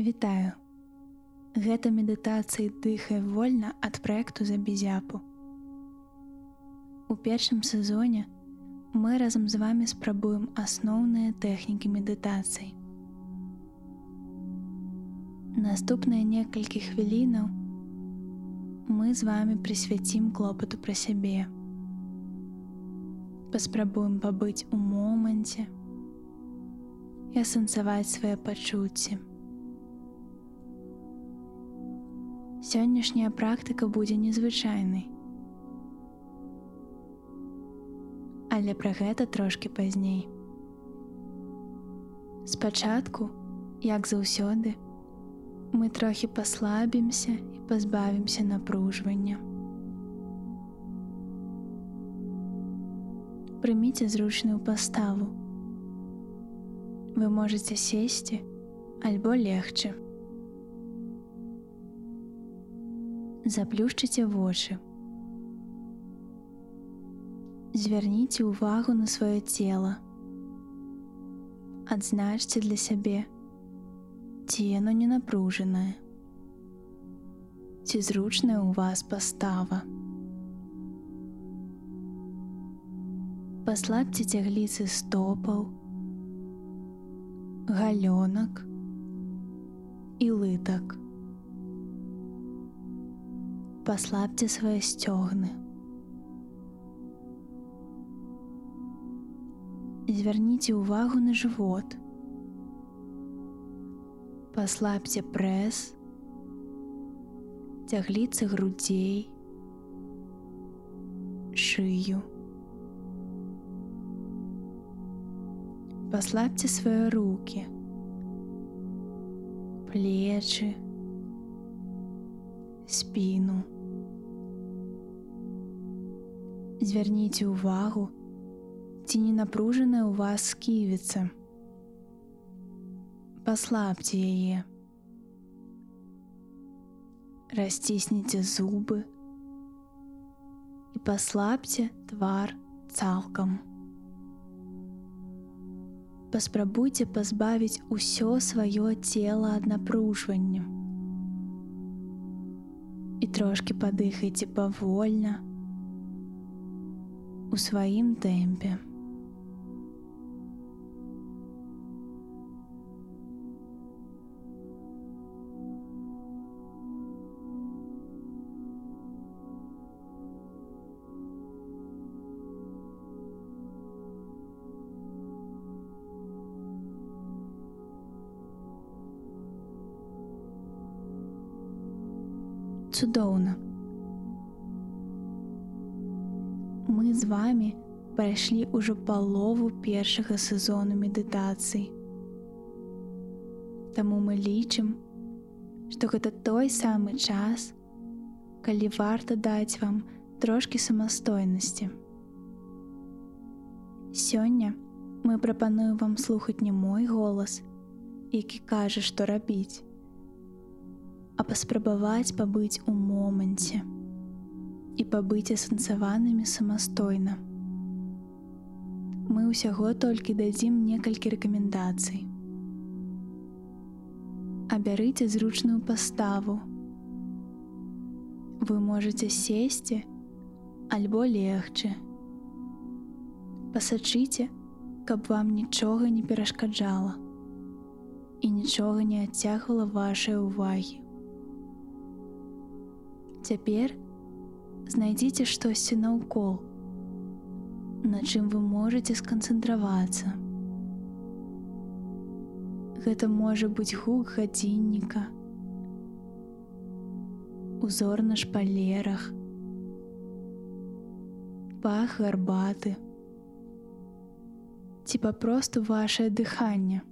Вітаю. Гэта медытацыі дыхай вольна ад праекту за безяпу. У першым сезоне мы разам з вами спрабуем асноўныя тэхнікі медытацый. Наступныя некалькі хвілінаў мы з вами прысвяцім клопату пра сябе. Паспрабуем пабыць у моманце і асэнсаваць свае пачуцці. Сённяшняя практыка будзе незвычайнай. Але пра гэта трошки пазней. Спачатку, як заўсёды, мы трохі паслабімся і пазбавімся напружвання. Прыміце зручную паставу. Вы можете сесці альбо легче. Заплюшчыце вочы. Звярніце ўвагу на сваё цело. Адзначце для сябе, ці яно не напружанае. Ці зручная ў вас пастава. Паслабце цягліцы стопаў, галёнак і лытак паслабьце свае сцёгны. Звярніце ўвагу на жывот. Паслабьце прэс, цягліцы грудзей, шыю. Паслабьце свае руки, плечы, спину. Звярніце ўвагу, ці не напружаная ў вас сківіца. Паслабце яе. Расцісніце зубы і паслабце твар цалкам. Паспрабуйце пазбавіць усё сваё цела ад напружвання. І трошки падыхайце павольна, у сваім тэмпе. Цудоўна. Мы з вами прайшлі ўжо палову першага сезону медытацый. Таму мы лічым, што гэта той самы час, калі варта даць вам трошкі самастойнасці. Сёння мы прапануем вам слухаць не мой голас, які кажа, што рабіць, а паспрабаваць пабыць у моманце і пабыць асэнсаванымі самастойна. Мы ўсяго толькі дадзім некалькі рэкамендацый. Абярыце зручную паставу. Вы можете сесці альбо легчы. Пасачыце, каб вам нічога не перашкаджала і нічога не адцягвала вашай увагі. Цяпер, знайдзіце штосьці наўкол, на чым вы можете сканцэнтравацца. Гэта можа быць гук гадзінніка, узор на шпалерах, пах гарбаты, ці папросту вашее дыханне.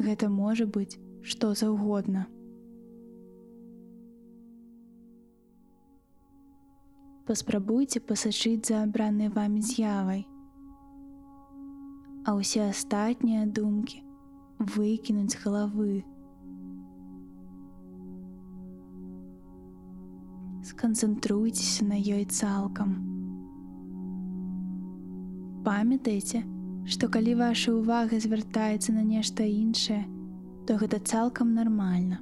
Гэта можа быць што заўгодна. Паспрабуйце пасачыць за абранай вамі з'явай. А ўсе астатнія думкі выкінуць галавы. Сканцэнтруйцеся на ёй цалкам. Памятайце, што калі ваша ўвага звяртаецца на нешта іншае, то гэта цалкам нармальна.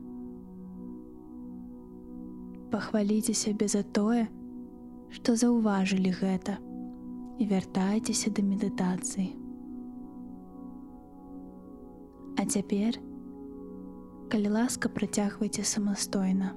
Пахваліце сябе за тое, што заўважылі гэта і вяртайцеся да медытацыі. А цяпер, калі ласка працягвайце самастойна.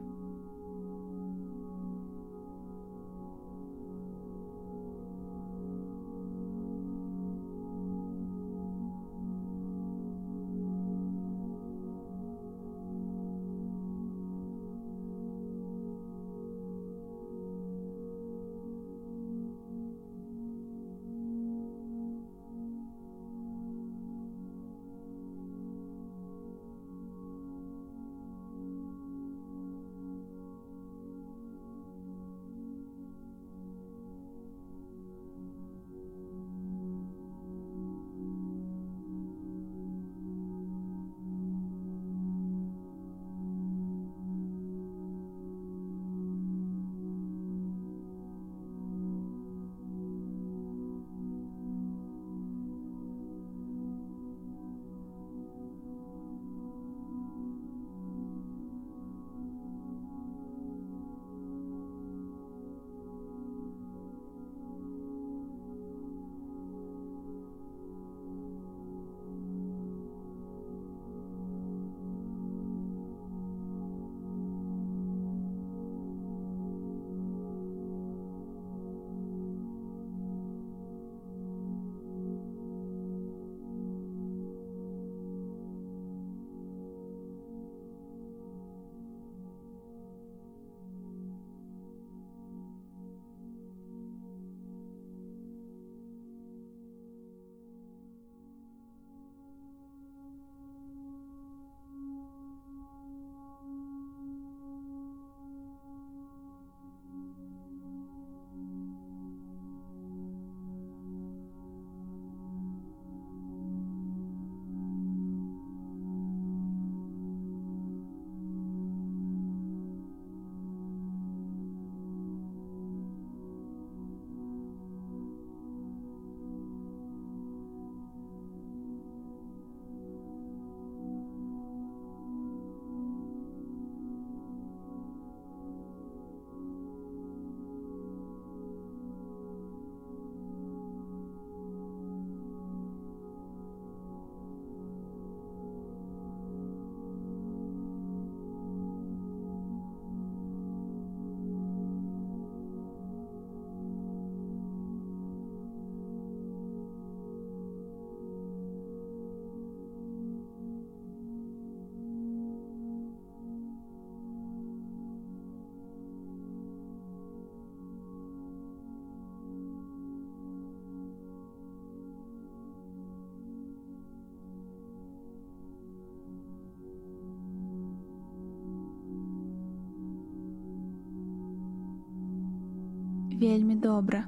Вельмі добра.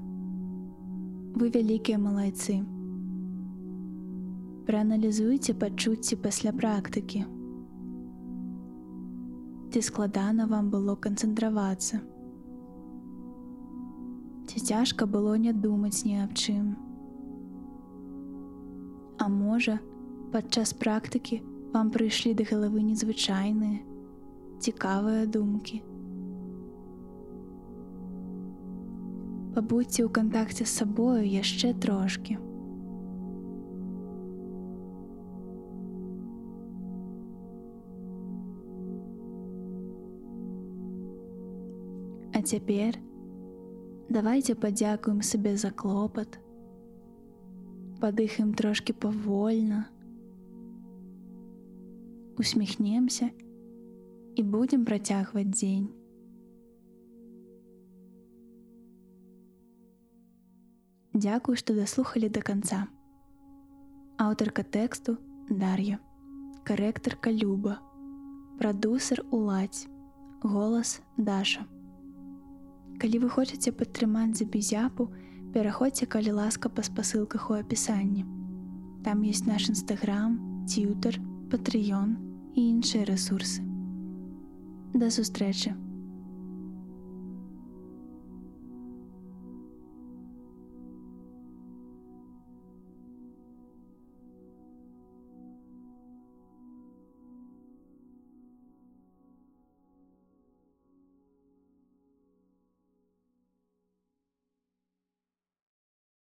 Вы вялікія малайцы. Прааналізуйце пачуцці пасля практыкі. Ці складана вам было канцэнтравацца. Ці цяжка было не думаць ні аб чым. А можа, падчас практыкі вам прыйшлі да галавы незвычайныя, цікавыя думкі. Пабудзьце ў кантакце з сабою яшчэ трошки. А цяпер давайте падзякуем сабе за клопат, падыхаем трошки павольна, усміхнемся і будзем працягваць дзень. Дзякую, што даслухалі да канца. Аўтарка тэксту Дар'я, карэктарка Люба, прадусер уладзь, голас Даша. Калі вы хочаце падтрымаць за безяпу, пераходзьце калі ласка па спасылках у апісанні. Там ёсць наш нстаграм, цютер, патрыён і іншыя рэсурсы. Да сустрэчы!